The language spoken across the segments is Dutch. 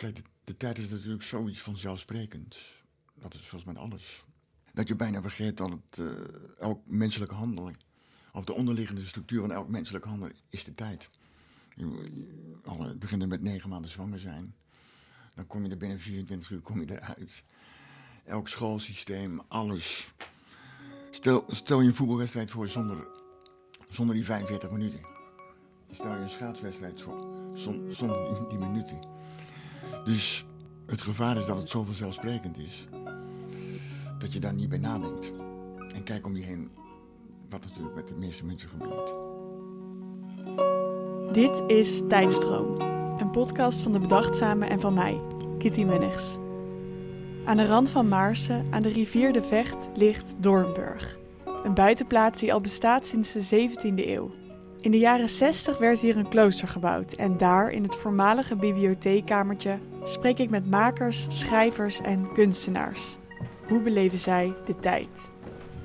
Kijk, de, tijd is natuurlijk zoiets vanzelfsprekends. Dat is zoals met alles. Dat je bijna vergeet dat het, uh, elk menselijk handelen, of de onderliggende structuur van elk menselijk handelen, is de tijd. Je, je, al, het begint met negen maanden zwanger zijn. Dan kom je er binnen 24 uur kom je eruit. Elk schoolsysteem, alles. Stel, stel je een voetbalwedstrijd voor zonder, zonder die 45 minuten. Stel je een schaatswedstrijd voor zonder die, die minuten. Dus het gevaar is dat het zo vanzelfsprekend is. Dat je daar niet bij nadenkt. En kijk om je heen wat natuurlijk met de meeste mensen gebeurt. Dit is Tijdstroom. Een podcast van de Bedachtzame en van mij, Kitty Munnigs. Aan de rand van Maarsen, aan de rivier de Vecht, ligt Doornburg. Een buitenplaats die al bestaat sinds de 17e eeuw. In de jaren 60 werd hier een klooster gebouwd en daar, in het voormalige bibliotheekkamertje, spreek ik met makers, schrijvers en kunstenaars. Hoe beleven zij de tijd?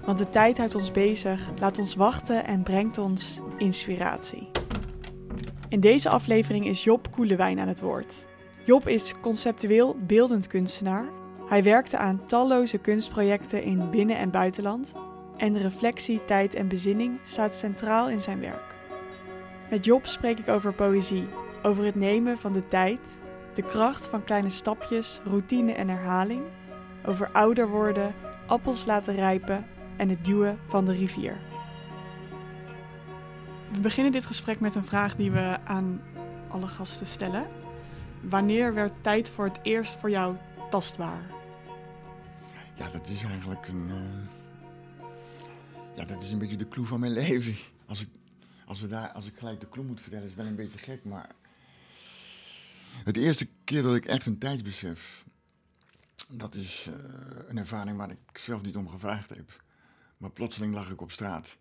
Want de tijd houdt ons bezig, laat ons wachten en brengt ons inspiratie. In deze aflevering is Job Koelewijn aan het woord. Job is conceptueel beeldend kunstenaar. Hij werkte aan talloze kunstprojecten in binnen- en buitenland. En de reflectie, tijd en bezinning staat centraal in zijn werk. Met Job spreek ik over poëzie, over het nemen van de tijd, de kracht van kleine stapjes, routine en herhaling, over ouder worden, appels laten rijpen en het duwen van de rivier. We beginnen dit gesprek met een vraag die we aan alle gasten stellen. Wanneer werd tijd voor het eerst voor jou tastbaar? Ja, dat is eigenlijk een. Uh... Ja, dat is een beetje de clue van mijn leven. Als ik, als, we daar, als ik gelijk de clue moet vertellen, is wel een beetje gek, maar. Het eerste keer dat ik echt een tijdsbesef. Dat is uh, een ervaring waar ik zelf niet om gevraagd heb. Maar plotseling lag ik op straat.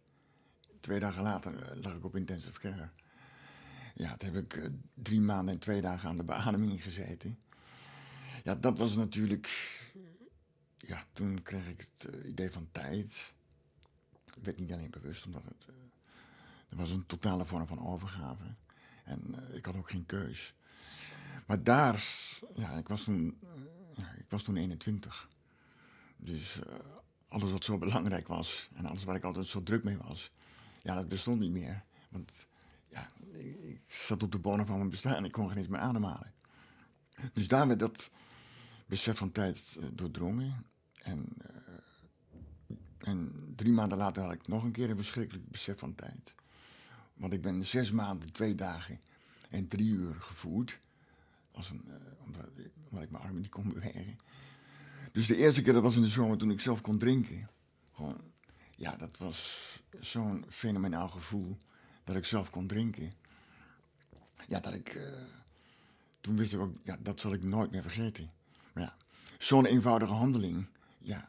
Twee dagen later uh, lag ik op intensive care. Ja, toen heb ik uh, drie maanden en twee dagen aan de beademing gezeten. Ja, dat was natuurlijk. Ja, toen kreeg ik het idee van tijd. Ik werd niet alleen bewust, omdat het. Er was een totale vorm van overgave. En ik had ook geen keus. Maar daar. Ja, ik was toen. ja, ik was toen 21. Dus alles wat zo belangrijk was en alles waar ik altijd zo druk mee was, ja, dat bestond niet meer. Want ja, ik, zat op de bodem van mijn bestaan en ik kon geen eens meer ademhalen. Dus daar werd dat besef van tijd doordrongen. En, en drie maanden later had ik nog een keer een verschrikkelijk besef van tijd. Want ik ben zes maanden, twee dagen en drie uur gevoerd. Als een, uh, omdat, ik mijn armen niet kon bewegen. Dus de eerste keer, dat was in de zomer toen ik zelf kon drinken. Gewoon, ja, dat was zo'n fenomenaal gevoel dat ik zelf kon drinken. Ja, dat ik. Uh, toen wist ik ook, ja, dat zal ik nooit meer vergeten. Maar ja, zo'n eenvoudige handeling. Ja,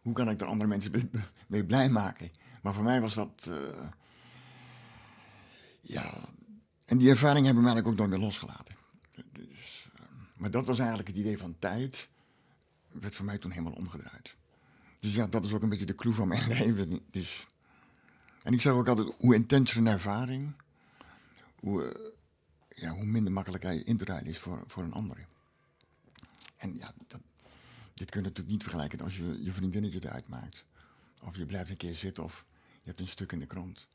hoe kan ik er andere mensen mee blij maken? Maar voor mij was dat. Uh, ja. En die ervaring hebben me eigenlijk ook nooit meer losgelaten. Dus, uh, maar dat was eigenlijk het idee van tijd werd voor mij toen helemaal omgedraaid. Dus ja, dat is ook een beetje de clue van mijn leven. Dus. En ik zeg ook altijd, hoe intenser een ervaring, hoe, uh, ja, hoe minder makkelijk hij in te rijden is voor, voor een ander. En ja, dat, dit kun je natuurlijk niet vergelijken als je je vriendinnetje eruit maakt. Of je blijft een keer zitten of je hebt een stuk in de krant.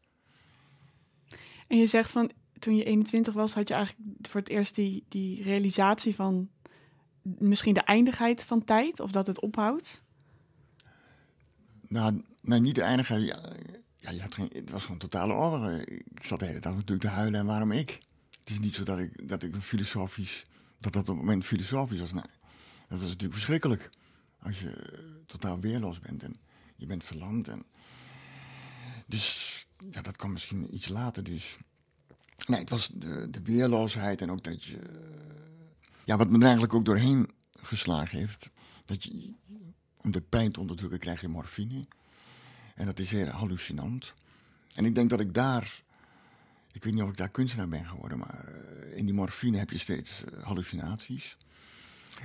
En je zegt van, toen je 21 was, had je eigenlijk voor het eerst die, die realisatie van misschien de eindigheid van tijd of dat het ophoudt? Nou, nee, niet de eindigheid. Ja, ja je had geen, het was gewoon totale oorlog. Ik zat de hele dag natuurlijk te huilen en waarom ik? Het is niet zo dat ik, dat ik filosofisch, dat dat op het moment filosofisch was. Nee, dat is natuurlijk verschrikkelijk. Als je totaal weerloos bent en je bent verlamd. En... Dus ja, dat kwam misschien iets later. Dus nee, het was de, de weerloosheid en ook dat je ja, wat me er eigenlijk ook doorheen geslagen heeft, dat je om de pijn te onderdrukken krijg je morfine. En dat is zeer hallucinant. En ik denk dat ik daar, ik weet niet of ik daar kunstenaar ben geworden, maar in die morfine heb je steeds hallucinaties.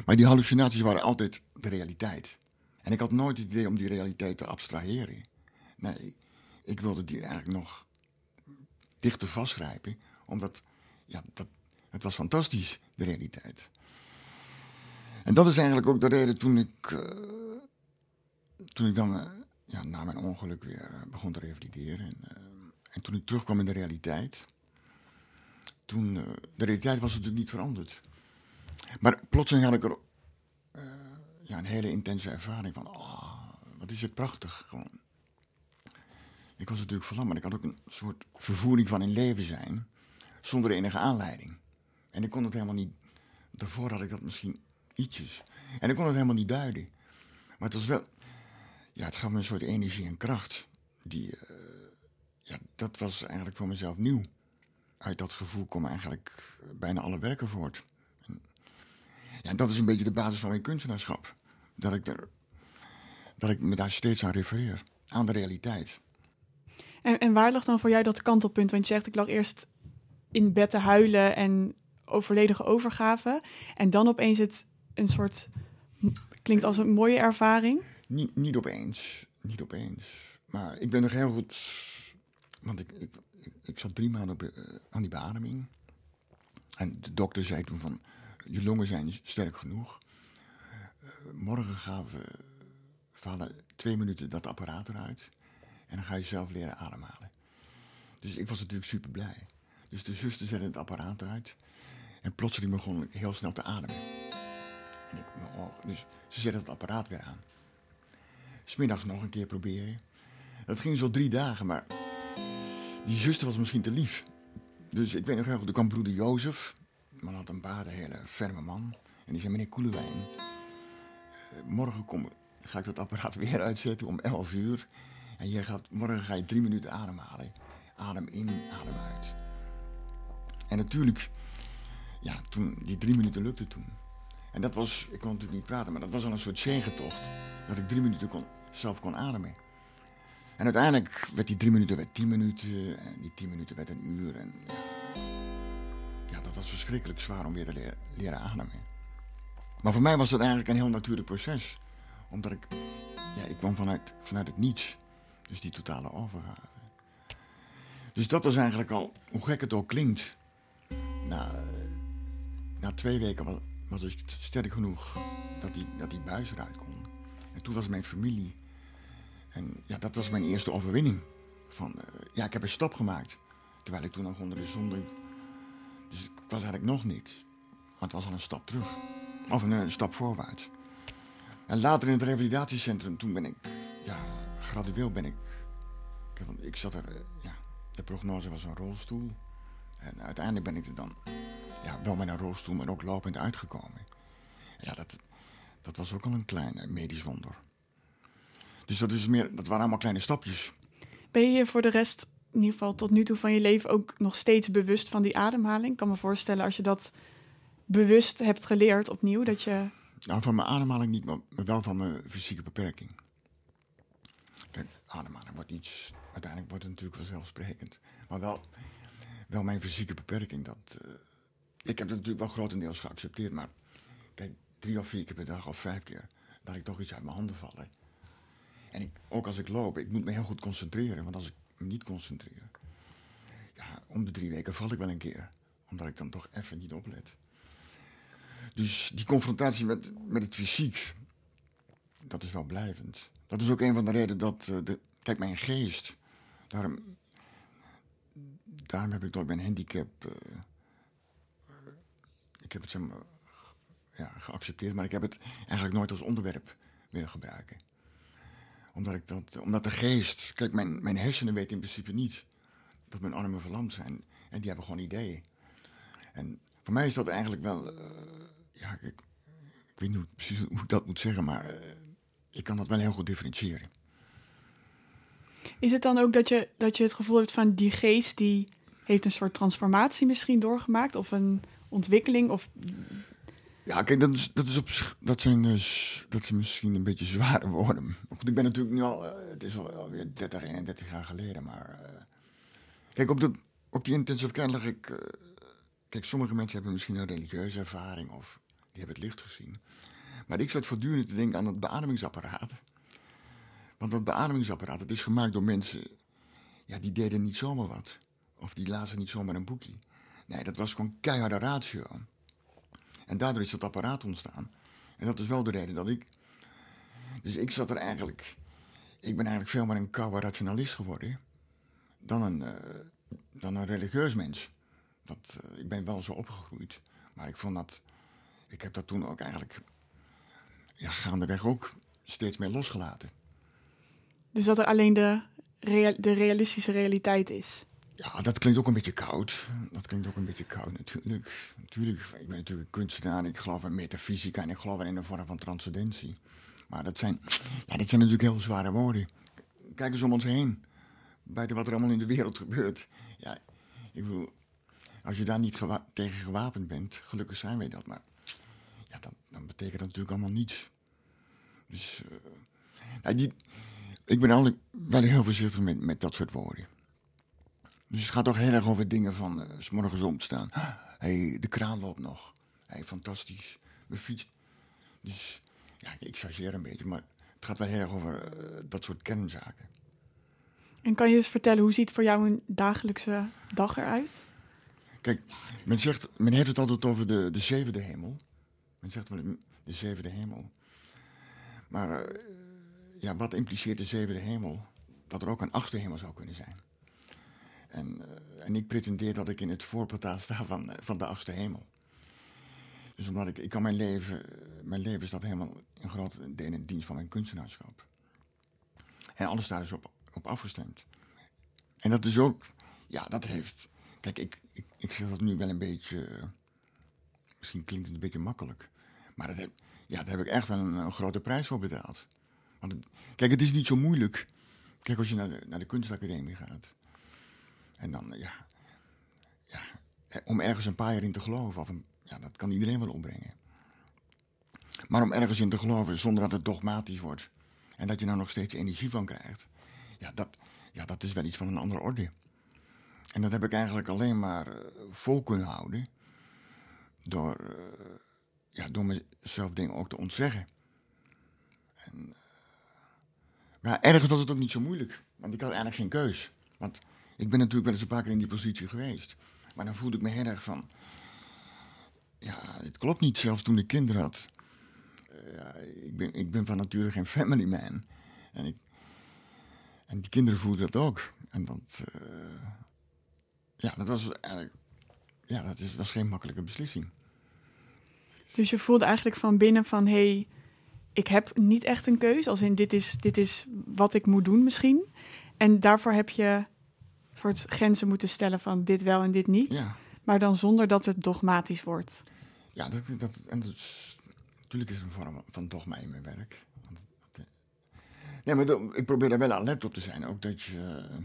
Maar die hallucinaties waren altijd de realiteit. En ik had nooit het idee om die realiteit te abstraheren. Nee, ik wilde die eigenlijk nog dichter vastgrijpen, omdat ja, dat, het was fantastisch, de realiteit. En dat is eigenlijk ook de reden toen ik, uh, toen ik dan uh, ja, na mijn ongeluk weer uh, begon te revalideren. En, en, toen ik terugkwam in de realiteit, toen, de realiteit was natuurlijk niet veranderd. Maar plotseling had ik er ja, een hele intense ervaring van, oh, wat is het prachtig gewoon. Ik was natuurlijk verlamd, ik had ook een soort vervoering van in leven zijn, zonder enige aanleiding. En ik kon het helemaal niet, daarvoor had ik dat misschien ietsjes. En ik kon het helemaal niet duiden. Maar het was wel, ja, het gaf me een soort energie en kracht. Die, uh, ja, dat was eigenlijk voor mezelf nieuw. Uit dat gevoel komen eigenlijk bijna alle werken voort. En, ja, en dat is een beetje de basis van mijn kunstenaarschap. Dat ik, er, dat ik me daar steeds aan refereer. Aan de realiteit. En, en waar lag dan voor jou dat kantelpunt? Want je zegt, ik lag eerst in bed te huilen en volledige overgave. En dan opeens het een soort, klinkt als een mooie ervaring. Niet, niet opeens, niet opeens. Maar ik ben nog heel goed, want ik, ik, ik zat drie maanden op, uh, aan die beademing. En de dokter zei toen van, je longen zijn sterk genoeg. Uh, morgen gaan we, vallen twee minuten dat apparaat eruit. En dan ga je zelf leren ademhalen. Dus ik was natuurlijk super blij. Dus de zuster zette het apparaat uit. En plotseling begon ik heel snel te ademen. En ik, oh, dus ze zetten het apparaat weer aan. Smiddags nog een keer proberen. Dat ging zo drie dagen, maar die zuster was misschien te lief. Dus ik weet nog heel goed, er kwam broeder Jozef. Man had een baard, een hele ferme man. En die zei, meneer Koelewijn, uh, morgen kom, ga ik dat apparaat weer uitzetten om 11 uur. En je gaat, morgen ga je drie minuten ademhalen. Adem in, adem uit. En natuurlijk, ja, toen, die drie minuten lukte toen. En dat was, ik kon natuurlijk niet praten, maar dat was al een soort zegentocht. Dat ik drie minuten kon, zelf kon ademen. En uiteindelijk werd die drie minuten werd tien minuten. En die tien minuten werd een uur. En ja, dat was verschrikkelijk zwaar om weer te leren, leren ademen. Maar voor mij was dat eigenlijk een heel natuurlijk proces. Omdat ik, ja, ik kwam vanuit, vanuit het niets. Dus die totale overgave. Dus dat was eigenlijk al, hoe gek het ook klinkt. Na, na twee weken was, was ik sterk genoeg dat die, dat die buis eruit kon. En toen was mijn familie. En ja, dat was mijn eerste overwinning. Van, uh, ja, ik heb een stap gemaakt. Terwijl ik toen nog onder de zon... Dus ik was eigenlijk nog niks. Maar het was al een stap terug. Of een, een stap voorwaarts. En later in het revalidatiecentrum, toen ben ik... Ja, gradueel ben ik... Ik, ik zat er... Uh, ja, de prognose was een rolstoel. En uiteindelijk ben ik er dan ja, wel met een rolstoel, maar ook lopend uitgekomen. Ja, dat, dat was ook al een klein eh, medisch wonder. Dus dat, is meer, dat waren allemaal kleine stapjes. Ben je je voor de rest, in ieder geval tot nu toe van je leven, ook nog steeds bewust van die ademhaling? Ik kan me voorstellen als je dat bewust hebt geleerd opnieuw, dat je... Nou, van mijn ademhaling niet, maar wel van mijn fysieke beperking. Kijk, ademhaling wordt iets... Uiteindelijk wordt het natuurlijk vanzelfsprekend. Maar wel, wel mijn fysieke beperking, dat... Uh, ik heb het natuurlijk wel grotendeels geaccepteerd, maar kijk, drie of vier keer per dag of vijf keer, dat ik toch iets uit mijn handen vallen. En ik, ook als ik loop, ik moet me heel goed concentreren, want als ik me niet concentreer, ja, om de drie weken val ik wel een keer, omdat ik dan toch even niet oplet. Dus die confrontatie met, met het fysiek, dat is wel blijvend. Dat is ook een van de redenen dat, uh, de, kijk, mijn geest, daarom, daarom heb ik door mijn handicap. Uh, ik heb het zeg maar, ja, geaccepteerd, maar ik heb het eigenlijk nooit als onderwerp willen gebruiken. Omdat, ik dat, omdat de geest, kijk, mijn, mijn hersenen weten in principe niet dat mijn armen verlamd zijn. En die hebben gewoon ideeën. En voor mij is dat eigenlijk wel, ja, ik, ik, weet niet precies hoe ik dat moet zeggen, maar ik kan dat wel heel goed differentiëren. Is het dan ook dat je, dat je het gevoel hebt van die geest die heeft een soort transformatie misschien doorgemaakt? Of een ontwikkeling? Of... Ja, kijk, dat, is, dat, is op, dat, zijn, dus, dat zijn misschien een beetje zware woorden. Goed, ik ben natuurlijk nu al, uh, het is alweer 30, 31 jaar geleden, maar... Uh, kijk, op, de, op die intensive care lag ik... Uh, kijk, sommige mensen hebben misschien een religieuze ervaring of die hebben het licht gezien. Maar ik zat voortdurend te denken aan het beademingsapparaat. Want dat beademingsapparaat, dat is gemaakt door mensen... Ja, die deden niet zomaar wat. Of die lazen niet zomaar een boekje. Nee, dat was gewoon keiharde ratio. En daardoor is dat apparaat ontstaan. En dat is wel de reden dat ik. Dus ik zat er eigenlijk. Ik ben eigenlijk veel meer een koude rationalist geworden. dan een, eh, dan een religieus mens. Dat, eh, ik ben wel zo opgegroeid. Maar ik vond dat. Ik heb dat toen ook eigenlijk. Ja, gaandeweg ook steeds meer losgelaten. Dus dat er alleen de, de realistische realiteit is. Ja, dat klinkt ook een beetje koud. Dat klinkt ook een beetje koud natuurlijk. Natuurlijk, ik ben natuurlijk een kunstenaar. Ik geloof in metafysica en ik geloof in een vorm van transcendentie. Maar dat zijn, ja, dit zijn natuurlijk heel zware woorden. Kijk eens om ons heen. Buiten wat er allemaal in de wereld gebeurt. Ja, ik bedoel, als je daar niet gewa- tegen gewapend bent, gelukkig zijn wij dat. Maar ja, dan, dan betekent dat natuurlijk allemaal niets. Dus eh, die, ik ben altijd wel heel voorzichtig met, met dat soort woorden. Dus het gaat toch heel erg over dingen van eh, s morgens opstaan. Hé, hey, de kraan loopt nog. Hé, hey, fantastisch. Mijn fiets. Dus ja, ik chargeer een beetje, maar het gaat wel heel erg over eh, dat soort kernzaken. En kan je eens vertellen, hoe ziet voor jou een dagelijkse dag eruit? Kijk, men, zegt, men heeft het altijd over de, de zevende hemel. Men zegt wel de zevende hemel. Maar eh, ja, wat impliceert de zevende hemel? Dat er ook een achtste hemel zou kunnen zijn. En, eh, en ik pretendeer dat ik in het voorportaal sta van, eh, van de achtste hemel. Dus omdat ik, ik kan mijn leven, mijn leven staat helemaal in grote delen in dienst van mijn kunstenaarschap. En alles daar is op, op afgestemd. En dat is ook, ja, dat heeft. Kijk, ik, ik, ik zeg dat nu wel een beetje. misschien klinkt het een beetje makkelijk. Maar dat heb, ja, daar heb ik echt een, een grote prijs voor betaald. Want kijk, het is niet zo moeilijk. Kijk, als je naar de, naar de kunstacademie gaat. En dan, ja, ja. Om ergens een paar jaar in te geloven, of een, ja, dat kan iedereen wel opbrengen. Maar om ergens in te geloven zonder dat het dogmatisch wordt. En dat je nou nog steeds energie van krijgt. Ja, dat, ja, dat is wel iets van een andere orde. En dat heb ik eigenlijk alleen maar eh, vol kunnen houden. Door, eh, ja, door mezelf dingen ook te ontzeggen. En, eh, maar ergens was het ook niet zo moeilijk. Want ik had eigenlijk geen keus. Want ik ben natuurlijk wel eens een paar keer in die positie geweest. Maar dan voelde ik me heel erg van... Ja, het klopt niet, zelfs toen ik kinderen had. Eh, ja, ik, ben, ik ben van nature geen family man. En, ik, en die kinderen voelden dat ook. En dat... eh, ja, dat was eigenlijk... Ja, dat is, was geen makkelijke beslissing. Dus je voelde eigenlijk van binnen van, hé, hey, ik heb niet echt een keus. Als in, dit is, dit is wat ik moet doen misschien. En daarvoor heb je soort grenzen moeten stellen van dit wel en dit niet. Ja, Maar dan zonder dat het dogmatisch wordt. ja dat, dat, en dat natuurlijk is het een vorm van dogma in mijn werk. Eh, nee, maar ik probeer daar wel alert op te zijn. Ook dat je... eh,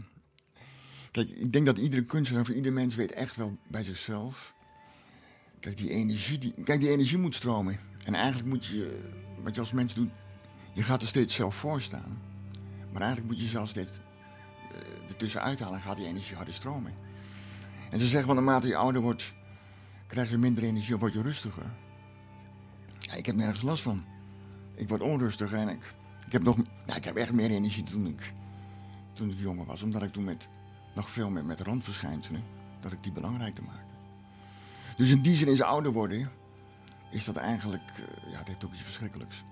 Kijk, ik denk dat iedere kunstenaar, of ieder mens weet echt wel bij zichzelf... Kijk, die energie, die, kijk, die energie moet stromen. En eigenlijk moet je, wat je als mens doet, je gaat er steeds zelf voor staan. Maar eigenlijk moet je jezelf steeds eh, ertussen uithalen en gaat die energie harder stromen. En ze zeggen wel, naarmate je ouder wordt, krijg je minder energie of word je rustiger. Ja, ik heb nergens last van. Ik word onrustiger en ik, ik, heb nog, nou, ik heb echt meer energie toen ik, toen ik jonger was. Omdat ik toen met, nog veel meer met randverschijnselen, dat ik die belangrijker maakte. Dus in die zin is ouder worden, is dat eigenlijk, eh, ja, het heeft ook iets verschrikkelijks.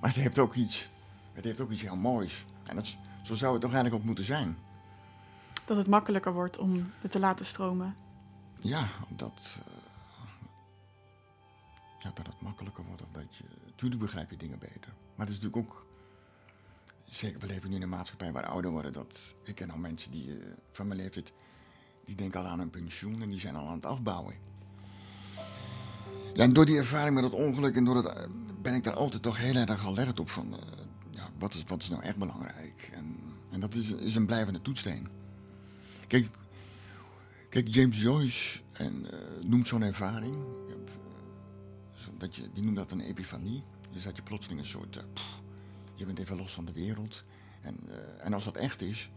Maar het heeft ook iets, het heeft ook iets heel moois. En dat, zo zou het toch eigenlijk ook moeten zijn. Dat het makkelijker wordt om het te laten stromen. Ja, dat, eh, ja, dat het makkelijker wordt. Of dat je, tuurlijk begrijp je dingen beter. Maar het is natuurlijk ook, zeker we leven nu in een maatschappij waar ouder worden. Dat, ik ken al mensen die eh, van mijn leeftijd, die denken al aan een pensioen en die zijn al aan het afbouwen. Ja, en door die ervaring met het ongeluk en door het, eh, ben ik daar altijd toch heel erg alert op van, eh, ja, wat, is, wat is nou echt belangrijk? En, en dat is, is een blijvende toetsteen. Kijk, Kijk, James Joyce en, eh, noemt zo'n ervaring. Dat je, die noemt dat een epifanie. Dus dat je plotseling een soort. pff, je bent even los van de wereld. En, en als dat echt is,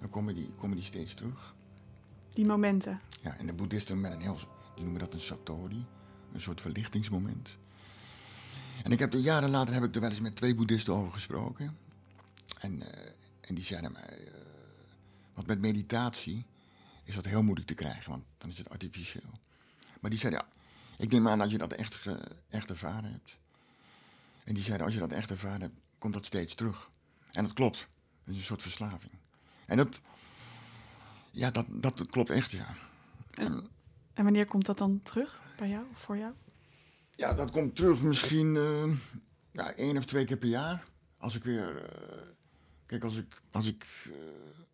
dan komen die, komen die steeds terug. Die momenten. Ja, en de boeddhisten met een heel, die noemen dat een satori, een soort verlichtingsmoment. En ik heb er jaren later heb ik er wel eens met twee boeddhisten over gesproken. En, eh, en die zeiden mij, eh, want met meditatie is dat heel moeilijk te krijgen, want dan is het artificieel. Maar die zeiden, ja, ik neem aan dat je dat echt, ge- echt ervaren hebt. En die zeiden, als je dat echt ervaren hebt, komt dat steeds terug. En dat klopt. Dat is een soort verslaving. En dat, ja, dat, dat klopt echt, ja. En, en wanneer komt dat dan terug bij jou of voor jou? Ja, dat komt terug misschien uh, ja, één of twee keer per jaar. Als ik weer. Uh, kijk, als ik, als, ik, uh,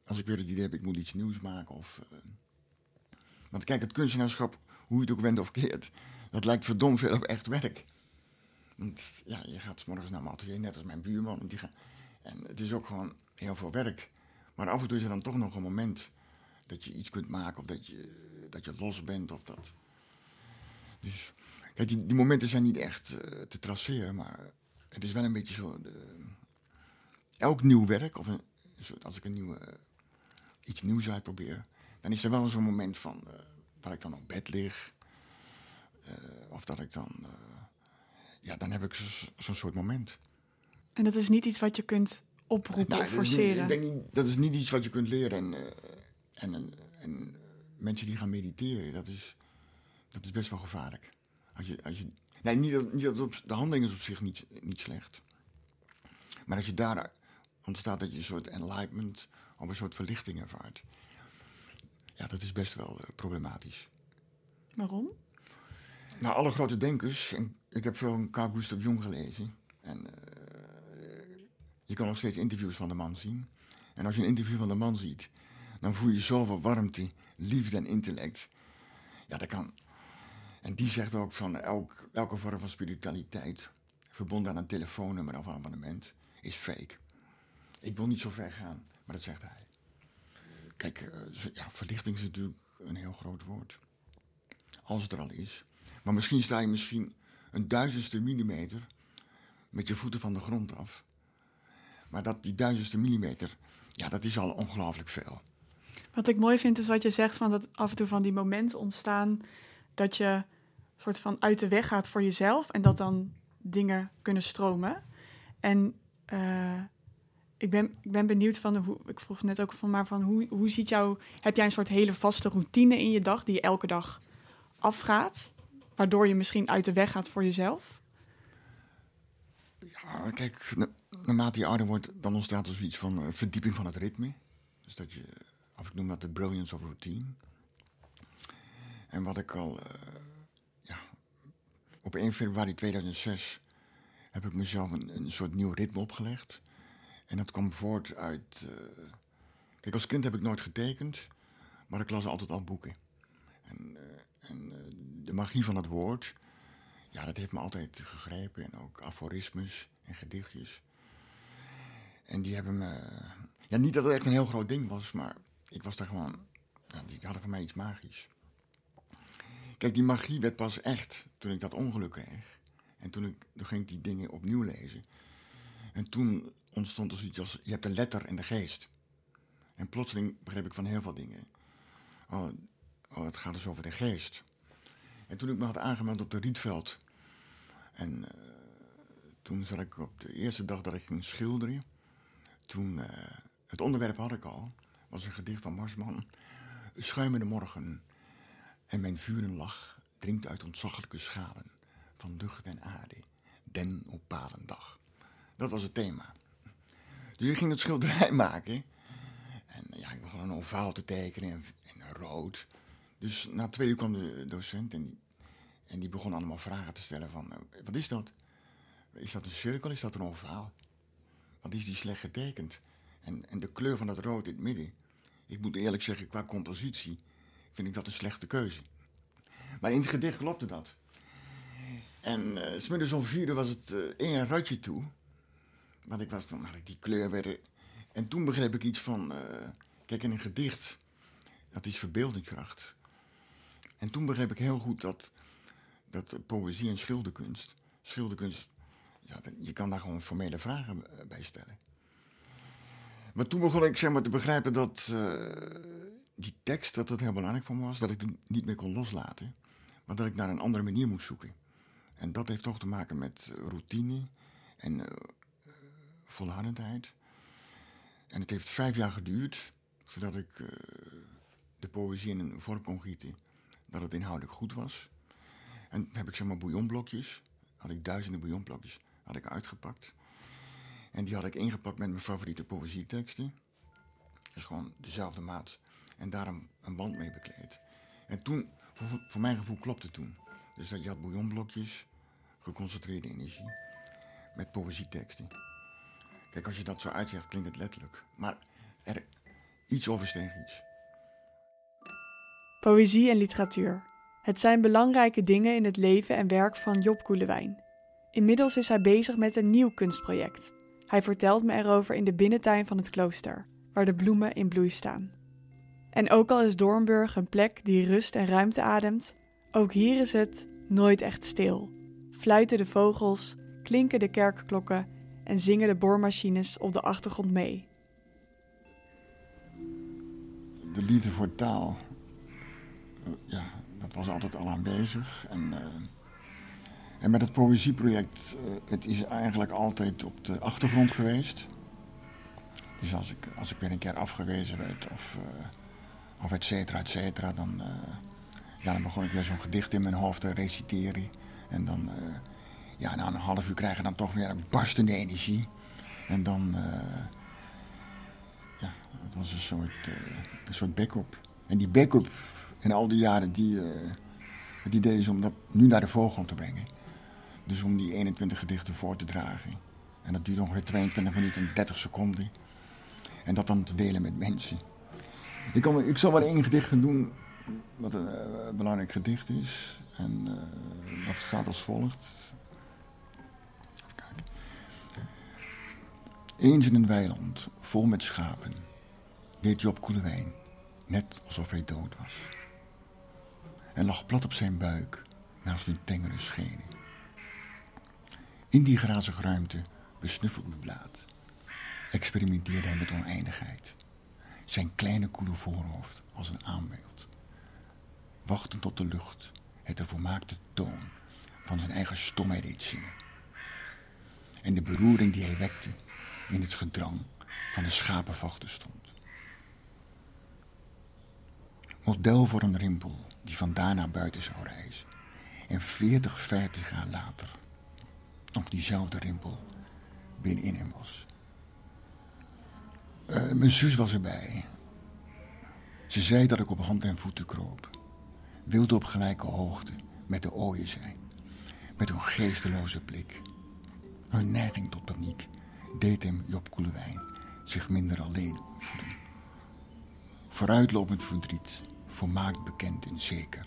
als ik weer het idee heb, ik moet iets nieuws maken. Of, want kijk, het kunstenaarschap, hoe je het ook wendt of keert, dat lijkt verdomd veel op echt werk. Want ja, je gaat morgens naar mijn atelier, net als mijn buurman. Die gaan, en het is ook gewoon heel veel werk. Maar af en toe is er dan toch nog een moment dat je iets kunt maken of dat je, dat je los bent of dat. Dus kijk, die, die momenten zijn niet echt uh, te traceren, maar het is wel een beetje zo. De, elk nieuw werk, of een, als ik een nieuwe, uh, iets nieuws uitprobeer, dan is er wel zo'n moment van uh, dat ik dan op bed lig. of dat ik dan. ja, dan heb ik zo'n zo soort moment. En dat is niet iets wat je kunt oproepen nou, of forceren? Ik denk niet, dat is niet iets wat je kunt leren. En, en, en, en mensen die gaan mediteren, dat is, dat is best wel gevaarlijk. Als je, als je, nee, niet dat, niet dat op, de handeling is op zich niet, niet slecht. Maar als je daar ontstaat dat je een soort enlightenment of een soort verlichting ervaart. Ja, dat is best wel uh, problematisch. Waarom? Nou, alle grote denkers, en ik heb veel van Carl Gustav Jung gelezen. En uh, je kan nog steeds interviews van de man zien. En als je een interview van de man ziet, dan voel je zoveel warmte, liefde en intellect. Ja, dat kan. En die zegt ook van elk, elke vorm van spiritualiteit, verbonden aan een telefoonnummer of abonnement, is fake. Ik wil niet zo ver gaan, maar dat zegt hij. Kijk, uh, ja, verlichting is natuurlijk een heel groot woord. Als het er al is. Maar misschien sta je misschien een duizendste millimeter met je voeten van de grond af. Maar dat, die duizendste millimeter, ja, dat is al ongelooflijk veel. Wat ik mooi vind is wat je zegt, van dat af en toe van die momenten ontstaan dat je soort van uit de weg gaat voor jezelf en dat dan dingen kunnen stromen. En uh, ik, ben, ik ben benieuwd van hoe, ik vroeg net ook van, maar van hoe, hoe ziet jou, heb jij een soort hele vaste routine in je dag die je elke dag afgaat, waardoor je misschien uit de weg gaat voor jezelf? Ja, kijk, naarmate je ouder wordt, dan ontstaat er zoiets van uh, verdieping van het ritme. Dus dat je of ik noem dat de brilliance of routine. En wat ik al, uh, ja, op 1 februari 2006 heb ik mezelf een, een, soort nieuw ritme opgelegd. En dat kwam voort uit. Uh, kijk, als kind heb ik nooit getekend, maar ik las altijd al boeken. En, uh, en de magie van het woord, ja, dat heeft me altijd gegrepen. En ook aforismes en gedichtjes. En die hebben me. Ja, niet dat het echt een heel groot ding was, maar ik was daar gewoon, ja, die hadden voor mij iets magisch. Kijk, die magie werd pas echt toen ik dat ongeluk kreeg. En toen, ik, toen ging ik die dingen opnieuw lezen. En toen ontstond er zoiets als, je hebt de letter en de geest. En plotseling begreep ik van heel veel dingen. Oh, oh het gaat dus over de geest. En toen ik me had aangemeld op de Rietveld. En uh, toen zat ik op de eerste dag dat ik ging schilderen. Toen, uh, het onderwerp had ik al was een gedicht van Marsman. Schuimende morgen en mijn vurenlach drinkt uit ontzaglijke schalen van lucht en aarde, den op palendag. Dat was het thema. Dus ik ging het schilderij maken. En ja, ik begon een ovaal te tekenen en, rood. Dus na twee uur kwam de docent en die, en die begon allemaal vragen te stellen van... Uh, wat is dat? Is dat een cirkel? Is dat een ovaal? Wat is die slecht getekend? En, en de kleur van dat rood in het midden. Ik moet eerlijk zeggen, qua compositie vind ik dat een slechte keuze. Maar in het gedicht klopte dat. En uh, smiddags om vier was het uh, één ratje toe. Want ik was dan, had ik die kleur weer. En toen begreep ik iets van. Uh, kijk, in een gedicht. Dat is verbeeldingskracht. En toen begreep ik heel goed dat. Dat poëzie en schilderkunst. Schilderkunst. Ja, je kan daar gewoon formele vragen bij stellen. Maar toen begon ik zeg maar, te begrijpen dat uh, die tekst dat dat heel belangrijk voor me was. Dat ik het niet meer kon loslaten. Maar dat ik naar een andere manier moest zoeken. En dat heeft toch te maken met routine en uh, volhardendheid. En het heeft vijf jaar geduurd voordat ik de poëzie in een vorm kon gieten. Dat het inhoudelijk goed was. En heb ik zeg maar bouillonblokjes. Had ik duizenden bouillonblokjes. had ik uitgepakt. En die had ik ingepakt met mijn favoriete poëzieteksten. Dus gewoon dezelfde maat. En daar een, een band mee bekleed. En toen, voor, mijn gevoel klopte toen. Dus dat je had bouillonblokjes, geconcentreerde energie, met poëzieteksten. Kijk, als je dat zo uitzegt, klinkt het letterlijk. Maar er, iets oversteeg iets. Poëzie en literatuur. Het zijn belangrijke dingen in het leven en werk van Job Koelewijn. Inmiddels is hij bezig met een nieuw kunstproject. Hij vertelt me erover in de binnentuin van het klooster, waar de bloemen in bloei staan. En ook al is Doornburg een plek die rust en ruimte ademt, ook hier is het nooit echt stil. Fluiten de vogels, klinken de kerkklokken en zingen de boormachines op de achtergrond mee. De liefde voor taal, eh, ja, dat was altijd al aanwezig. En, uh, en met het poëzieproject, uh, het is eigenlijk altijd op de achtergrond geweest. Dus als ik, als ik weer een keer afgewezen werd of, uh, of et cetera, et cetera, dan, ja, dan begon ik weer zo'n gedicht in mijn hoofd te reciteren. En dan, ja, na een half uur krijg je dan toch weer een barstende energie. En dan, ja, het was een soort, een soort backup. En die backup in al die jaren, die, het idee is om dat nu naar de voorgrond te brengen. Dus om die 21 gedichten voor te dragen. En dat duurt ongeveer 22 minuten en 30 seconden. En dat dan te delen met mensen. Ik, ik zal wel één gedicht doen, wat een uh, belangrijk gedicht is. En uh, dat gaat als volgt. Even kijken. Eens in een weiland, vol met schapen, deed Job Koelewijn, net alsof hij dood was en lag plat op zijn buik naast een tengere schenen. In die grazige ruimte besnuffeld beblaad, experimenteerde hij met oneindigheid. Zijn kleine koele voorhoofd als een aanbeeld. Wachtend tot de lucht het de volmaakte toon van zijn eigen stomheid deed zingen. En de beroering die hij wekte in het gedrang van de schapenvachten stond. Model voor een rimpel die vandaar naar buiten zou reizen. En 40, 50 jaar later nog diezelfde rimpel binnenin hem was. Uh, mijn zus was erbij. Ze zei dat ik op hand en voeten kroop. Wilde op gelijke hoogte met de ooien zijn. Met hun geesteloze blik. Hun neiging tot paniek deed hem Job Koelewijn zich minder alleen voelen. Vooruitlopend verdriet volmaakt bekend en zeker.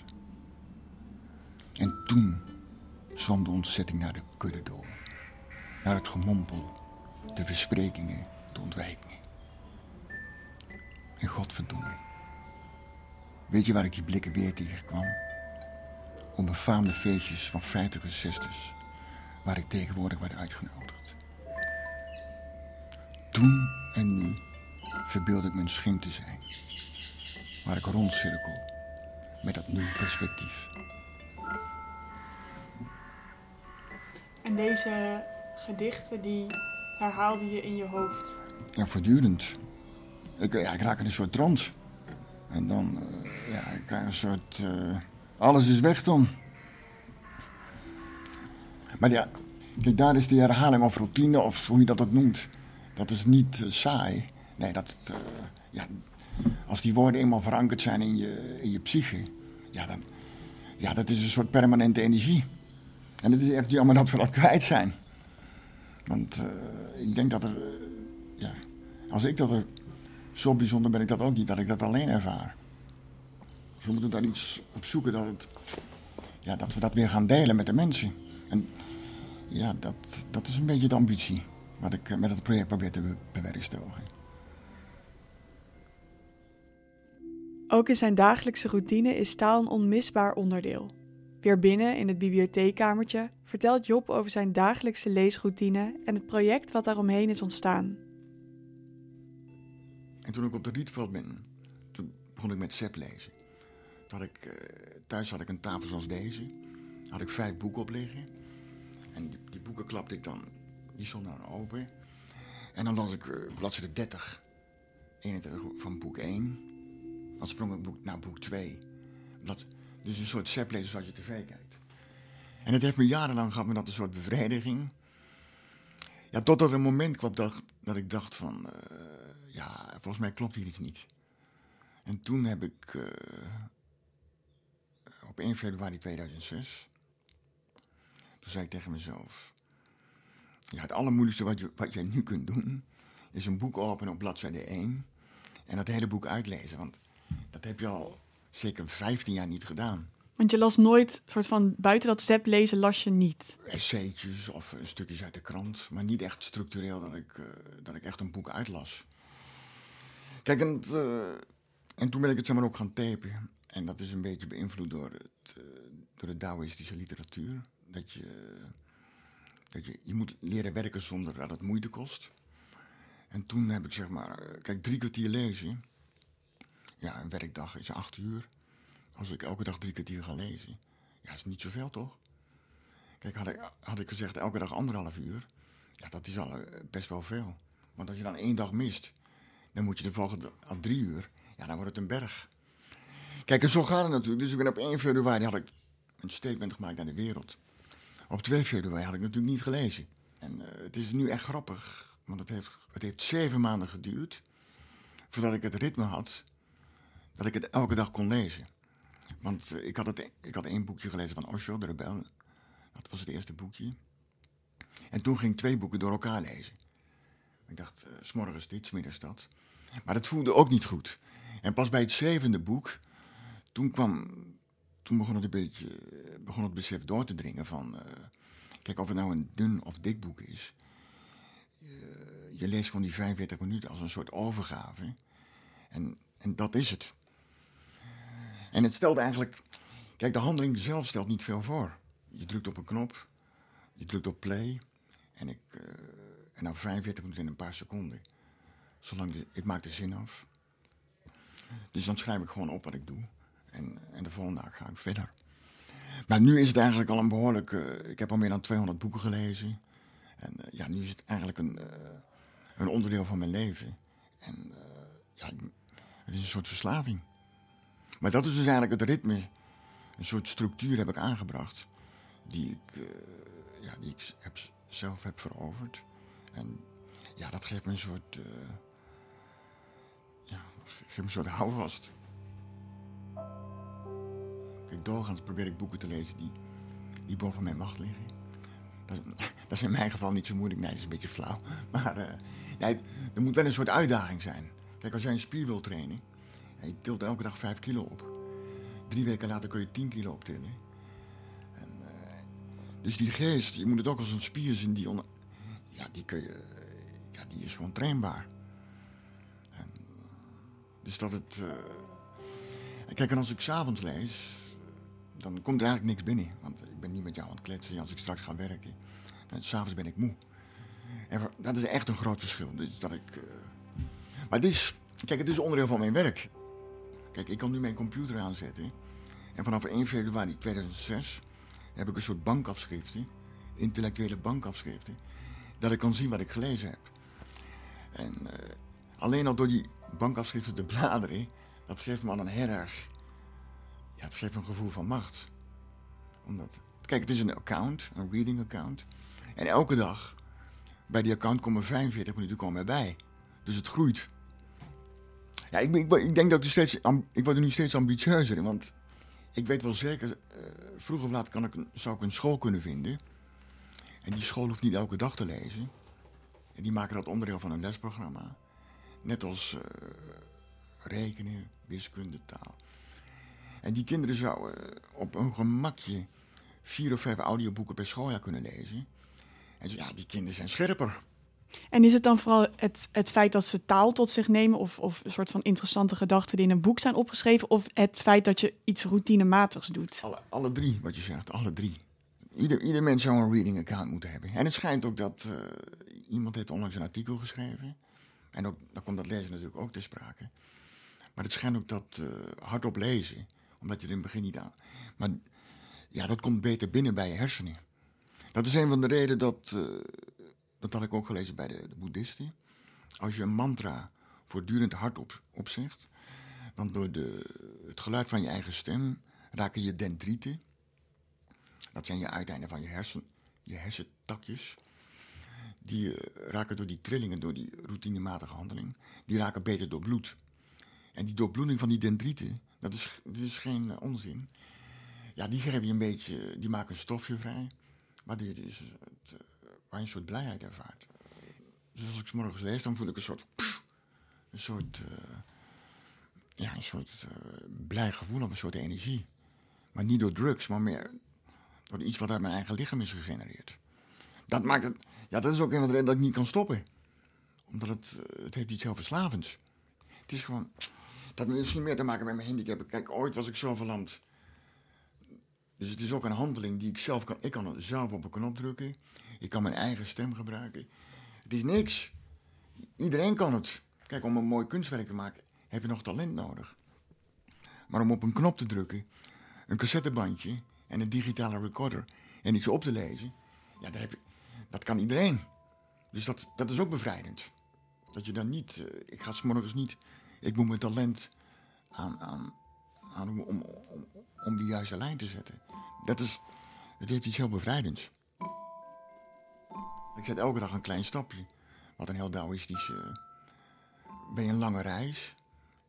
En toen zwom de ontzetting naar de kudde door. Naar het gemompel, de versprekingen, de ontwijkingen. En godverdomme. Weet je waar ik die blikken weer tegenkwam? Op befaamde feestjes van 50 en 60 waar ik tegenwoordig werd uitgenodigd. Toen en nu verbeelde ik me een schim te zijn waar ik rondcirkel met dat nieuw perspectief. En deze gedichten, die herhaalde je in je hoofd? Ja, voortdurend. Ik, ja, ik raak in een soort trance. En dan, uh, ja, ik krijg een soort... Uh, alles is weg dan. Maar ja, kijk, daar is die herhaling of routine, of hoe je dat ook noemt. Dat is niet uh, saai. Nee, dat... ja, als die woorden eenmaal verankerd zijn in je, in je psyche, ja, dan, ja, dat is een soort permanente energie. En het is echt jammer dat we dat kwijt zijn. Want uh, ik denk dat er, uh, ja, als ik dat er, zo bijzonder ben ik dat ook niet, dat ik dat alleen ervaar. Dus we moeten daar iets op zoeken dat, het, ja, dat we dat weer gaan delen met de mensen. En ja, dat, dat is een beetje de ambitie wat ik met het project probeer te bewerkstelligen. Ook in zijn dagelijkse routine is taal een onmisbaar onderdeel. Weer binnen in het bibliotheekkamertje vertelt Job over zijn dagelijkse leesroutine en het project wat daaromheen is ontstaan. En toen ik op de Rietveld ben, toen begon ik met Sepp lezen. Ik, uh, thuis had ik een tafel zoals deze. had ik vijf boeken op liggen. En die, die boeken klapte ik dan, die stonden dan open. En dan las ik uh, bladzijde 30, 31 van boek 1. Dan sprong ik naar boek 2. Dat, dus een soort seplezen zoals je tv kijkt. En het heeft me jarenlang gehad met dat een soort bevrediging. Ja, totdat er een moment kwam dat, dat ik dacht van, eh, ja, volgens mij klopt hier iets niet. En toen heb ik uh, op 1 februari 2006, toen zei ik tegen mezelf, ja, het allermoeilijkste wat, je, wat jij nu kunt doen, is een boek openen op bladzijde 1 en dat hele boek uitlezen. Want dat heb je al zeker 15 jaar niet gedaan. Want je las nooit, soort van buiten dat zep lezen, las je niet? Essaytjes of stukjes uit de krant, maar niet echt structureel dat ik, uh, dat ik echt een boek uitlas. Kijk, en, uh, en toen ben ik het zeg maar ook gaan tapen. En dat is een beetje beïnvloed door, het, uh, door de Taoïstische literatuur. Dat je, dat je, je moet leren werken zonder dat het moeite kost. En toen heb ik zeg maar, kijk, drie kwartier lezen. Ja, een werkdag is acht uur. Als ik elke dag drie kwartier ga lezen. Ja, is niet zoveel toch? Kijk, had ik, had ik gezegd elke dag anderhalf uur. Ja, dat is al best wel veel. Want als je dan één dag mist, dan moet je de volgende al drie uur. Ja, dan wordt het een berg. Kijk, en zo gaat het natuurlijk. Dus ik ben op 1 februari had ik een statement gemaakt naar de wereld. Op 2 februari had ik natuurlijk niet gelezen. En uh, het is nu echt grappig, want het heeft, het heeft zeven maanden geduurd voordat ik het ritme had dat ik het elke dag kon lezen. Want uh, ik, had het, ik had één boekje gelezen van Osho, de rebel. Dat was het eerste boekje. En toen ging ik twee boeken door elkaar lezen. Ik dacht, uh, s'morgens dit, s'middags dat. Maar dat voelde ook niet goed. En pas bij het zevende boek, toen kwam, toen begon het een beetje, begon het besef door te dringen van, kijk of het nou een dun of dik boek is. Je leest gewoon die 45 minuten als een soort overgave. En, en dat is het. En het stelt eigenlijk, kijk de handeling zelf stelt niet veel voor. Je drukt op een knop, je drukt op play en ik, uh, en nou 45 minuten in een paar seconden. Zolang ik maak de zin af. Dus dan schrijf ik gewoon op wat ik doe. En, en de volgende dag ga ik verder. Maar nu is het eigenlijk al een behoorlijk. Uh, ik heb al meer dan 200 boeken gelezen. En uh, ja, nu is het eigenlijk een, een onderdeel van mijn leven. En ja, het is een soort verslaving. Maar dat is dus eigenlijk het ritme. Een soort structuur heb ik aangebracht. Die ik, ja, die ik zelf heb veroverd. En ja, dat geeft me een soort. Uh, ja, geeft me een soort houvast. Kijk, doorgaans probeer ik boeken te lezen die, die boven mijn macht liggen. Dat, is in mijn geval niet zo moeilijk. Nee, dat is een beetje flauw. Maar uh, nee, er moet wel een soort uitdaging zijn. Kijk, als jij een spier trainen. En je tilt elke dag 5 kilo op. Drie weken later kun je 10 kilo optillen. En, uh, dus die geest, je moet het ook als een spier zien die on, ja, die kun je, ja, die is gewoon trainbaar. En, dus dat het, uh, kijk, en als ik s'avonds lees, dan komt er eigenlijk niks binnen. Want ik ben niet met jou aan het kletsen als ik straks ga werken. S'avonds ben ik moe. En dat is echt een groot verschil. Dus dat ik, maar dit is, kijk, het is onderdeel van mijn werk. Kijk, ik kan nu mijn computer aanzetten. En vanaf 1 februari 2006 heb ik een soort bankafschriften, intellectuele bankafschriften, dat ik kan zien wat ik gelezen heb. En uh, alleen al door die bankafschriften te bladeren, dat geeft me al een heel ja, het geeft een gevoel van macht. Omdat, kijk, het is een account, een reading account. En elke dag, bij die account komen 45 minuten komen erbij. Dus het groeit. Ja, ik, ik, denk dat ik, steeds, ik word er nu steeds ambitieuzer in, want ik weet wel zeker, uh, vroeg of laat kan ik, zou ik een school kunnen vinden. En die school hoeft niet elke dag te lezen. En die maken dat onderdeel van een lesprogramma. Net als uh, rekenen, wiskunde, taal. En die kinderen zouden op een gemakje vier of vijf audioboeken per schooljaar kunnen lezen. En ja, die kinderen zijn scherper. En is het dan vooral het, het feit dat ze taal tot zich nemen, of, of een soort van interessante gedachten die in een boek zijn opgeschreven, of het feit dat je iets routinematigs doet? Alle, alle drie, wat je zegt, alle drie. Ieder, ieder mens zou een reading account moeten hebben. En het schijnt ook dat uh, iemand heeft onlangs een artikel geschreven. En ook, dan komt dat lezen natuurlijk ook te sprake. Maar het schijnt ook dat uh, hardop lezen, omdat je er in het begin niet aan. Maar ja, dat komt beter binnen bij je hersenen. Dat is een van de redenen dat. Uh, dat had ik ook gelezen bij de, de boeddhisten. Als je een mantra voortdurend hardop opzegt, dan door de, het geluid van je eigen stem raken je dendrieten. Dat zijn je uiteinden van je, hersen, je hersentakjes. die eh, raken door die trillingen, door die routinematige handeling, die raken beter door bloed. En die doorbloeding van die dendrieten, dat is, dat is geen eh, onzin. Ja, die geven je een beetje, die maken een stofje vrij, waardoor je dus het, eh, waar je een soort blijheid ervaart. Dus als ik 's morgens lees, dan voel ik een soort, een soort, eh, ja, een soort eh, blij gevoel of een soort energie. Maar niet door drugs, maar meer door iets wat uit mijn eigen lichaam is gegenereerd. Dat maakt het, ja, dat is ook een van de redenen dat ik niet kan stoppen. Omdat het, eh, het heeft iets heel verslavends. Het is gewoon, dat heeft misschien meer te maken met mijn handicap. Kijk, ooit was ik zo verlamd. Dus het is ook een handeling die ik zelf kan. Ik kan zelf op een knop drukken. Ik kan mijn eigen stem gebruiken. Het is niks. Iedereen kan het. Kijk, om een mooi kunstwerk te maken heb je nog talent nodig. Maar om op een knop te drukken, een cassettebandje en een digitale recorder en iets op te lezen, ja, daar heb je, dat kan iedereen. Dus dat, dat is ook bevrijdend. Dat je dan niet, eh, ik ga 's morgens niet, ik moet mijn talent aan, aan, aan om, om, om, om die juiste lijn te zetten. Dat is, het heeft iets heel bevrijdends. Ik zet elke dag een klein stapje. Wat een heel Taoïstisch. eh ben je een lange reis?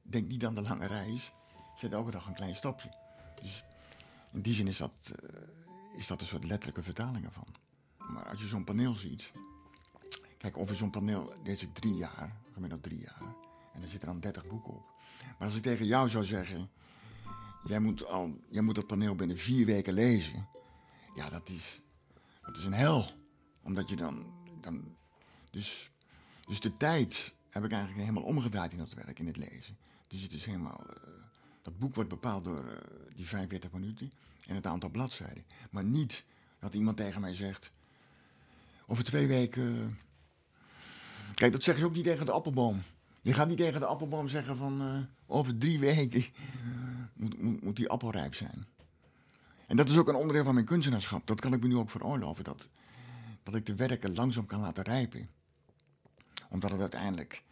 Denk niet aan de lange reis. Zet elke dag een klein stapje. Dus in die zin is dat, eh, is dat een soort letterlijke vertaling ervan. Maar als je zo'n paneel ziet. Kijk, over zo'n paneel lees ik drie jaar, gemiddeld drie jaar. En er zitten dan dertig boeken op. Maar als ik tegen jou zou zeggen. Jij moet, al, jij moet dat paneel binnen vier weken lezen. Ja, dat is, dat is een hel. Omdat je dan. dan dus, dus de tijd heb ik eigenlijk helemaal omgedraaid in dat werk, in het lezen. Dus het is helemaal. eh, dat boek wordt bepaald door eh, die 45 minuten en het aantal bladzijden. Maar niet dat iemand tegen mij zegt. Over twee weken. Kijk, dat zeg je ook niet tegen de appelboom. Je gaat niet tegen de appelboom zeggen van. eh, over drie weken moet, moet, moet die appel rijp zijn. En dat is ook een onderdeel van mijn kunstenaarschap. Dat kan ik me nu ook veroorloven. Dat, dat ik de werken langzaam kan laten rijpen. Omdat het uiteindelijk.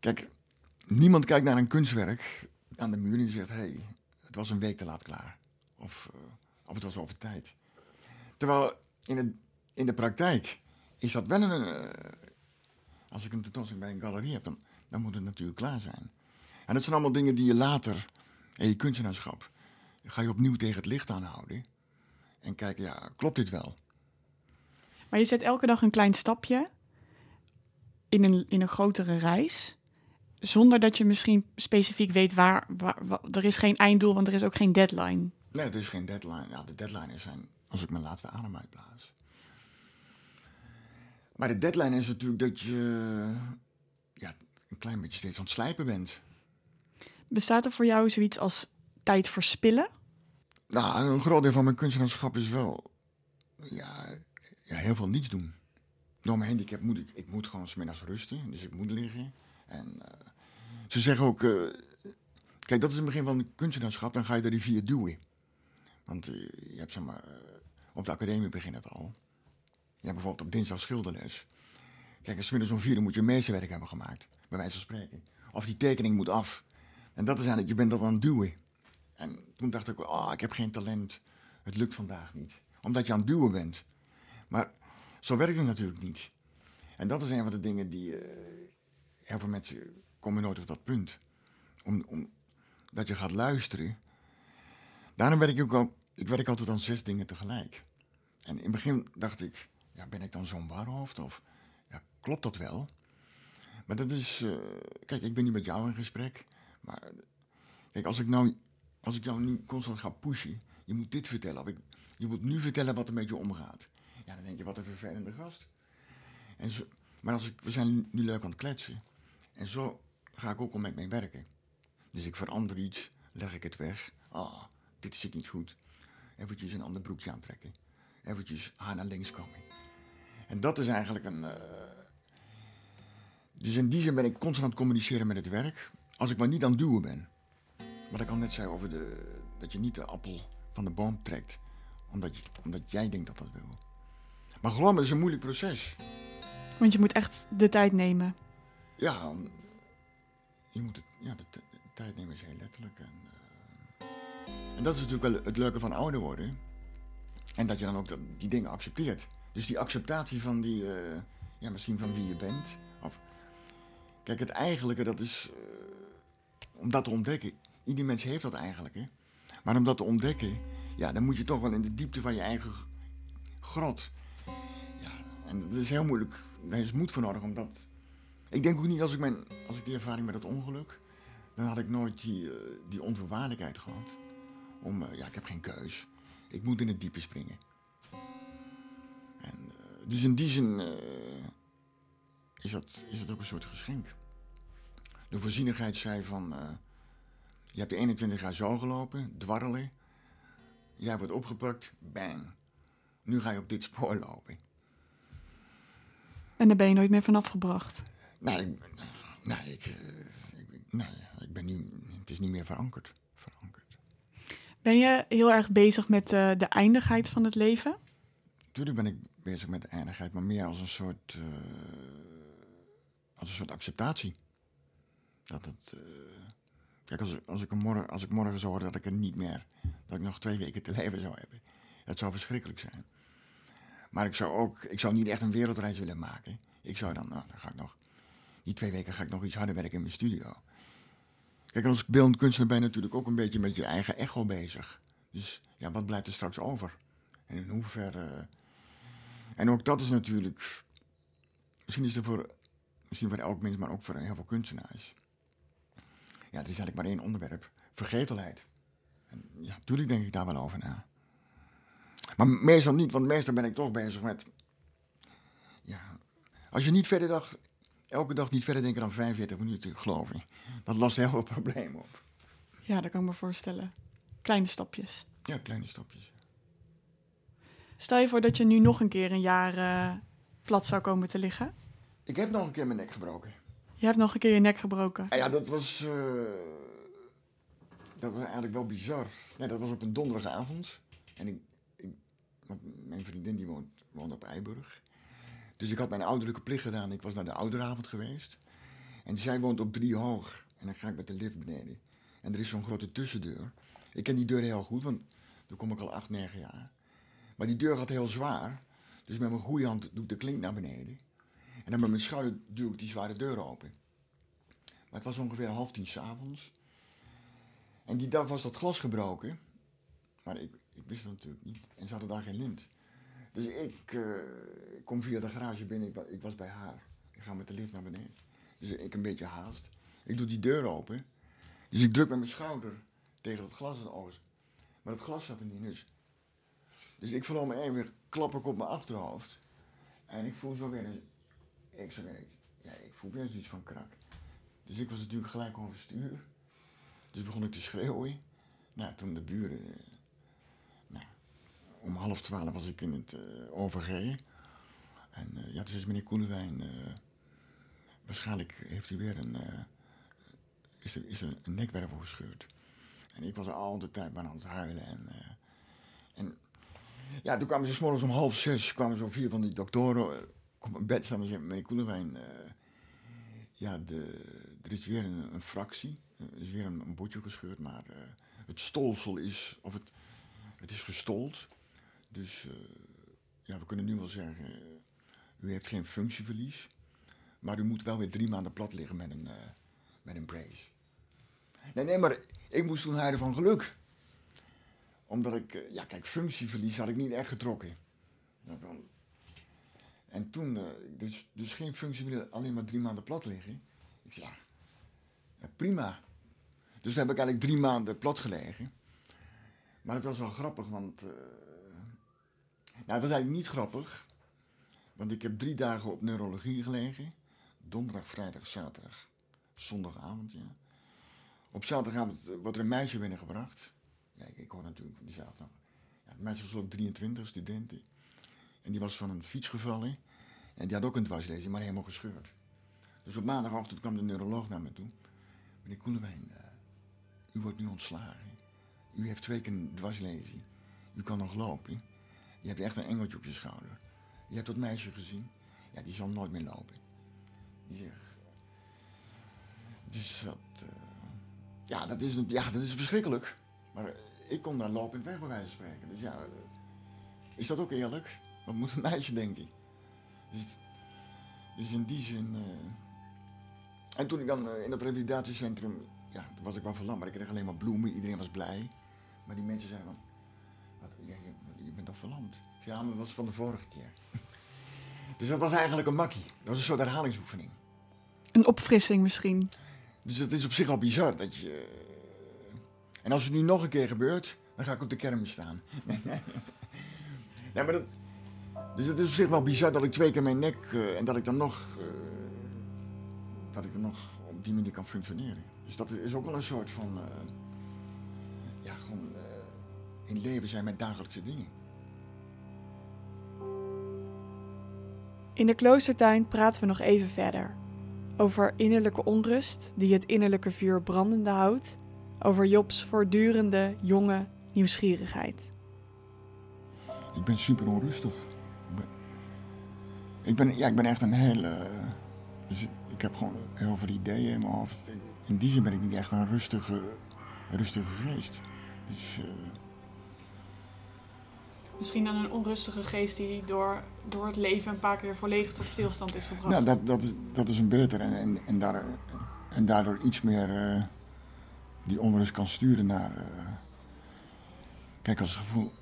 Kijk, niemand kijkt naar een kunstwerk aan de muur en zegt: hé, hey, het was een week te laat klaar. Of, eh, of het was over tijd. Terwijl in, het, in de praktijk is dat wel een. eh, als ik een tentoonstelling bij een galerie heb, dan, dan moet het natuurlijk klaar zijn. En dat zijn allemaal dingen die je later in je kunstenaarschap. ga je opnieuw tegen het licht aanhouden. En kijken, ja, klopt dit wel? Maar je zet elke dag een klein stapje in een, in een grotere reis. Zonder dat je misschien specifiek weet waar, waar, wa- Er is geen einddoel, want er is ook geen deadline. Nee, er is geen deadline. Ja, de deadline zijn als ik mijn laatste adem uitblaas. Maar de deadline is natuurlijk dat je ja, een klein beetje steeds aan het slijpen bent. Bestaat er voor jou zoiets als tijd verspillen? Nou, een groot deel van mijn kunstenaarschap is wel ja, ja, heel veel niets doen. Door mijn handicap moet ik, ik moet gewoon smiddags rusten, dus ik moet liggen. En eh, ze zeggen ook, eh, kijk, dat is het begin van het kunstenaarschap, dan ga je de rivier duwen. Want eh, je hebt zeg maar, op de academie begint het al. Je hebt bijvoorbeeld op dinsdag schilderles. Kijk, smiddags om vier moet je meesterwerk hebben gemaakt, bij wijze van spreken. Of die tekening moet af. En dat is eigenlijk, je bent dat aan het duwen. En toen dacht ik, oh, ik heb geen talent. Het lukt vandaag niet. Omdat je aan het duwen bent. Maar zo werkt het natuurlijk niet. En dat is een van de dingen die... eh, heel veel mensen komen nooit op dat punt. Om, om, dat je gaat luisteren. Daarom werk ik ook al... Ik werk altijd aan zes dingen tegelijk. En in het begin dacht ik... Ja, ben ik dan zo'n waarhoofd? Of ja, klopt dat wel? Maar dat is... eh, kijk, ik ben nu met jou in gesprek. Maar kijk, als ik nou als ik jou nu constant ga pushen, je moet dit vertellen, of ik, je moet nu vertellen wat er met je omgaat. Ja, dan denk je, wat een vervelende gast. En zo, maar als ik, we zijn nu leuk aan het kletsen. En zo ga ik ook al met mijn werken. Dus ik verander iets, leg ik het weg. Ah, dit zit niet goed. Eventjes een ander broekje aantrekken. Eventjes haar naar links komen. En dat is eigenlijk een... eh, Dus in die zin ben ik constant aan het communiceren met het werk. Als ik maar niet aan het duwen ben. Wat ik al net zei over de, dat je niet de appel van de boom trekt. Omdat, je, omdat jij denkt dat dat wil. Maar geloof me, het is een moeilijk proces. Want je moet echt de tijd nemen. Ja, je moet het, ja de, tijd nemen is heel letterlijk. En, eh, en dat is natuurlijk wel het leuke van ouder worden. En dat je dan ook dat, die dingen accepteert. Dus die acceptatie van die, eh, ja, misschien van wie je bent. Of, kijk, het eigenlijke, dat is eh, om dat te ontdekken. Ieder mens heeft dat eigenlijk, hè. Maar om dat te ontdekken, ja, dan moet je toch wel in de diepte van je eigen grot. En dat is heel moeilijk. Daar is moed voor nodig om dat... Ik denk ook niet, als ik, mijn, als ik die ervaring met dat ongeluk... dan had ik nooit die, eh, die onvoorwaardelijkheid gehad. Om, eh, ja, ik heb geen keus. Ik moet in het diepe springen. En, eh, dus in die zin is, dat, is dat ook een soort geschenk. De voorzienigheid zei van... je hebt 21 jaar zo gelopen, dwarrelen. Jij wordt opgepakt, bang. Nu ga je op dit spoor lopen. En daar ben je nooit meer vanaf gebracht. Nee, nee, ik, eh, ik, nee, ik ben nu... Het is niet meer verankerd. verankerd. Ben je heel erg bezig met eh, de eindigheid van het leven? Tuurlijk ben ik bezig met de eindigheid, maar meer als een soort, eh, als een soort acceptatie. Dat het, kijk, als, als, ik morgen, als ik morgen zou horen dat ik er niet meer, dat ik nog twee weken te leven zou hebben, dat zou verschrikkelijk zijn. Maar ik zou ook, ik zou niet echt een wereldreis willen maken. Ik zou dan, nou, dan ga ik nog, die twee weken ga ik nog iets harder werken in mijn studio. Kijk, als beeldend kunstenaar ben je natuurlijk ook een beetje met je eigen echo bezig. Dus ja, wat blijft er straks over? En in hoeverre. En ook dat is natuurlijk. Misschien is er voor, misschien voor elk mens, maar ook voor heel veel kunstenaars. Ja, er is eigenlijk maar één onderwerp: vergetelheid. En ja, natuurlijk denk ik daar wel over na. Maar meestal niet, want meestal ben ik toch bezig met. Ja, als je niet verder dag, elke dag niet verder denken dan 45 minuten, geloof ik. Dat lost heel veel problemen op. Ja, dat kan ik me voorstellen. Kleine stapjes. Ja, kleine stapjes. Stel je voor dat je nu nog een keer een jaar eh, plat zou komen te liggen. Ik heb nog een keer mijn nek gebroken. Je hebt nog een keer je nek gebroken. Ah ja, dat was. eh, dat was eigenlijk wel bizar. Nee, dat was op een donderdagavond. En ik, want mijn vriendin die woont, woont op Eiburg. Dus ik had mijn ouderlijke plicht gedaan. Ik was naar de ouderavond geweest. En zij woont op drie hoog. En dan ga ik met de lift beneden. En er is zo'n grote tussendeur. Ik ken die deur heel goed, want daar kom ik al acht, negen jaar. Maar die deur gaat heel zwaar. Dus met mijn goede hand doe ik de klink naar beneden. En dan met mijn schouder duw ik die zware deur open. Maar het was ongeveer half tien s'avonds. En die dag was dat glas gebroken. Maar ik, ik wist dat natuurlijk niet. En ze hadden daar geen lint. Dus ik eh, kom via de garage binnen. Ik, wa- ik was bij haar. Ik ga met de lift naar beneden. Dus ik een beetje haast. Ik doe die deur open. Dus ik druk met mijn schouder tegen het glas en alles. Maar het glas zat er niet. Dus, dus ik verloor me even klap ik op mijn achterhoofd. En ik voel zo weer een... Ik, zo weer, ja, ik voel weer zoiets van krak. Dus ik was natuurlijk gelijk overstuur. Dus begon ik te schreeuwen. Nou, toen de buren... om half twaalf was ik in het eh OVG. En eh, ja, toen zei meneer Koenewijn... eh, waarschijnlijk heeft u weer een... is, er, is er een nekwervel gescheurd. En ik was al de tijd maar aan het huilen. En, en ja, toen kwamen ze 's morgens om half zes... kwamen zo vier van die doktoren op mijn bed staan en zeiden... meneer Koenewijn... ja, de, er is weer een, fractie. Er is weer een, een gescheurd, maar het stolsel is, of het, het is gestold. Dus eh, ja, we kunnen nu wel zeggen, eh, u heeft geen functieverlies. Maar u moet wel weer drie maanden plat liggen met een, eh, met een brace. Nee, nee, maar ik moest toen huilen van geluk. Omdat ik, ja kijk, functieverlies had ik niet echt getrokken. En toen, dus, dus geen functieverlies, alleen maar drie maanden plat liggen. Ik zei, ja, ja, prima. Dus toen heb ik eigenlijk drie maanden plat gelegen. Maar het was wel grappig, want... nou, het was eigenlijk niet grappig. Want ik heb drie dagen op neurologie gelegen. Donderdag, vrijdag, zaterdag, zondagavond, ja. Op zaterdagavond eh, wordt er een meisje binnengebracht. Ja, ik, ik hoor natuurlijk van die zaterdag. Ja, het meisje was ook 23, studenten. En die was van een fiets gevallen. En die had ook een dwarslezing, maar helemaal gescheurd. Dus op maandagochtend kwam de neuroloog naar me toe. Meneer Koelewijn, eh, u wordt nu ontslagen. U heeft twee keer een dwarslezing. U kan nog lopen. Je hebt echt een engeltje op je schouder. Je hebt dat meisje gezien. Ja, die zal nooit meer lopen. Dus dat... eh, ja, dat is, ja, dat is verschrikkelijk. Maar ik kon daar lopend weg bij wijze van spreken. Dus ja, eh, is dat ook eerlijk? Wat moet een meisje denken? Dus, dus in die zin. eh, En toen ik dan in dat revalidatiecentrum. Ja, toen was ik wel verlamd, maar ik kreeg alleen maar bloemen. Iedereen was blij. Maar die mensen zeiden van. Wat, toch verlamd? Ja, maar dat was van de vorige keer. dus dat was eigenlijk een makkie. Dat was een soort herhalingsoefening. Een opfrissing misschien. Dus het is op zich al bizar dat je. En als het nu nog een keer gebeurt, dan ga ik op de kermis staan. nee, maar dat. Dus het is op zich wel bizar dat ik twee keer mijn nek. eh, en dat ik dan nog. eh, dat ik dan nog op die manier kan functioneren. Dus dat is ook wel een soort van. eh, ja, gewoon. eh, in leven zijn met dagelijkse dingen. In de kloostertuin praten we nog even verder. Over innerlijke onrust die het innerlijke vuur brandende houdt. Over Jobs voortdurende, jonge nieuwsgierigheid. Ik ben super onrustig. Ik ben, ja, ik ben echt een hele. Dus ik heb gewoon heel veel ideeën in mijn hoofd. In die zin ben ik niet echt een rustige, rustige geest. Dus eh, Misschien dan een onrustige geest die door, door het leven een paar keer volledig tot stilstand is gebracht. nou, dat, dat, is, dat is een beter. En, en, en, en daardoor iets meer eh, die onrust kan sturen naar. eh, kijk, als, het gevoel,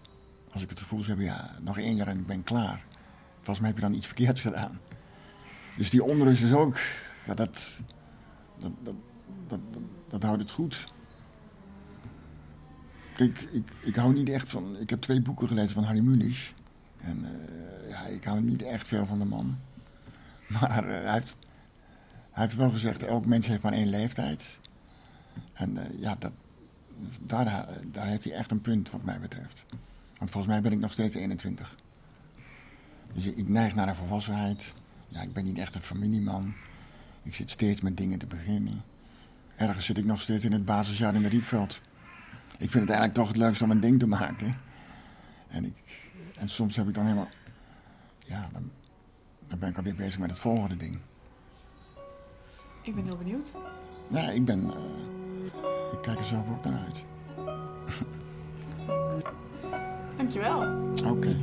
als ik het gevoel heb, ja, nog één jaar en ik ben klaar. Volgens mij heb je dan iets verkeerds gedaan. Dus die onrust is ook. Dat, dat, dat, dat houdt het goed. Kijk, ik, ik hou niet echt van. Ik heb twee boeken gelezen van Harry Mulisch. En eh, ja, ik hou niet echt veel van de man. Maar eh, hij, heeft, hij heeft wel gezegd: elk mens heeft maar één leeftijd. En eh, ja, dat, daar, daar heeft hij echt een punt, wat mij betreft. Want volgens mij ben ik nog steeds 21. Dus ik neig naar een volwassenheid. Ja, ik ben niet echt een familieman. Ik zit steeds met dingen te beginnen. Ergens zit ik nog steeds in het basisjaar in de Rietveld. Ik vind het eigenlijk toch het leukste om een ding te maken. En, ik, en soms heb ik dan helemaal... Ja, dan, dan ben ik alweer bezig met het volgende ding. Ik ben heel benieuwd. Ja, ik ben... eh, ik kijk er zelf ook naar uit. Dankjewel. Oké.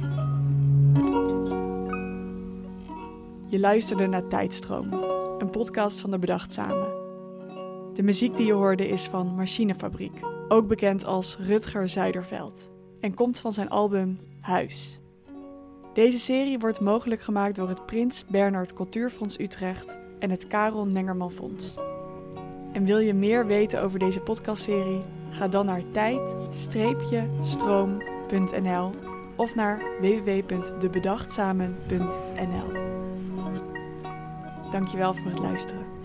Je luisterde naar Tijdstroom, een podcast van de Bedachtzame. De muziek die je hoorde is van Machinefabriek, ook bekend als Rutger Zuiderveld, en komt van zijn album Huis. Deze serie wordt mogelijk gemaakt door het Prins Bernhard Cultuurfonds Utrecht en het Karel Nengerman Fonds. En wil je meer weten over deze podcastserie? Ga dan naar tijd-stroom.nl of naar www.debedachtzame.nl. Dankjewel voor het luisteren.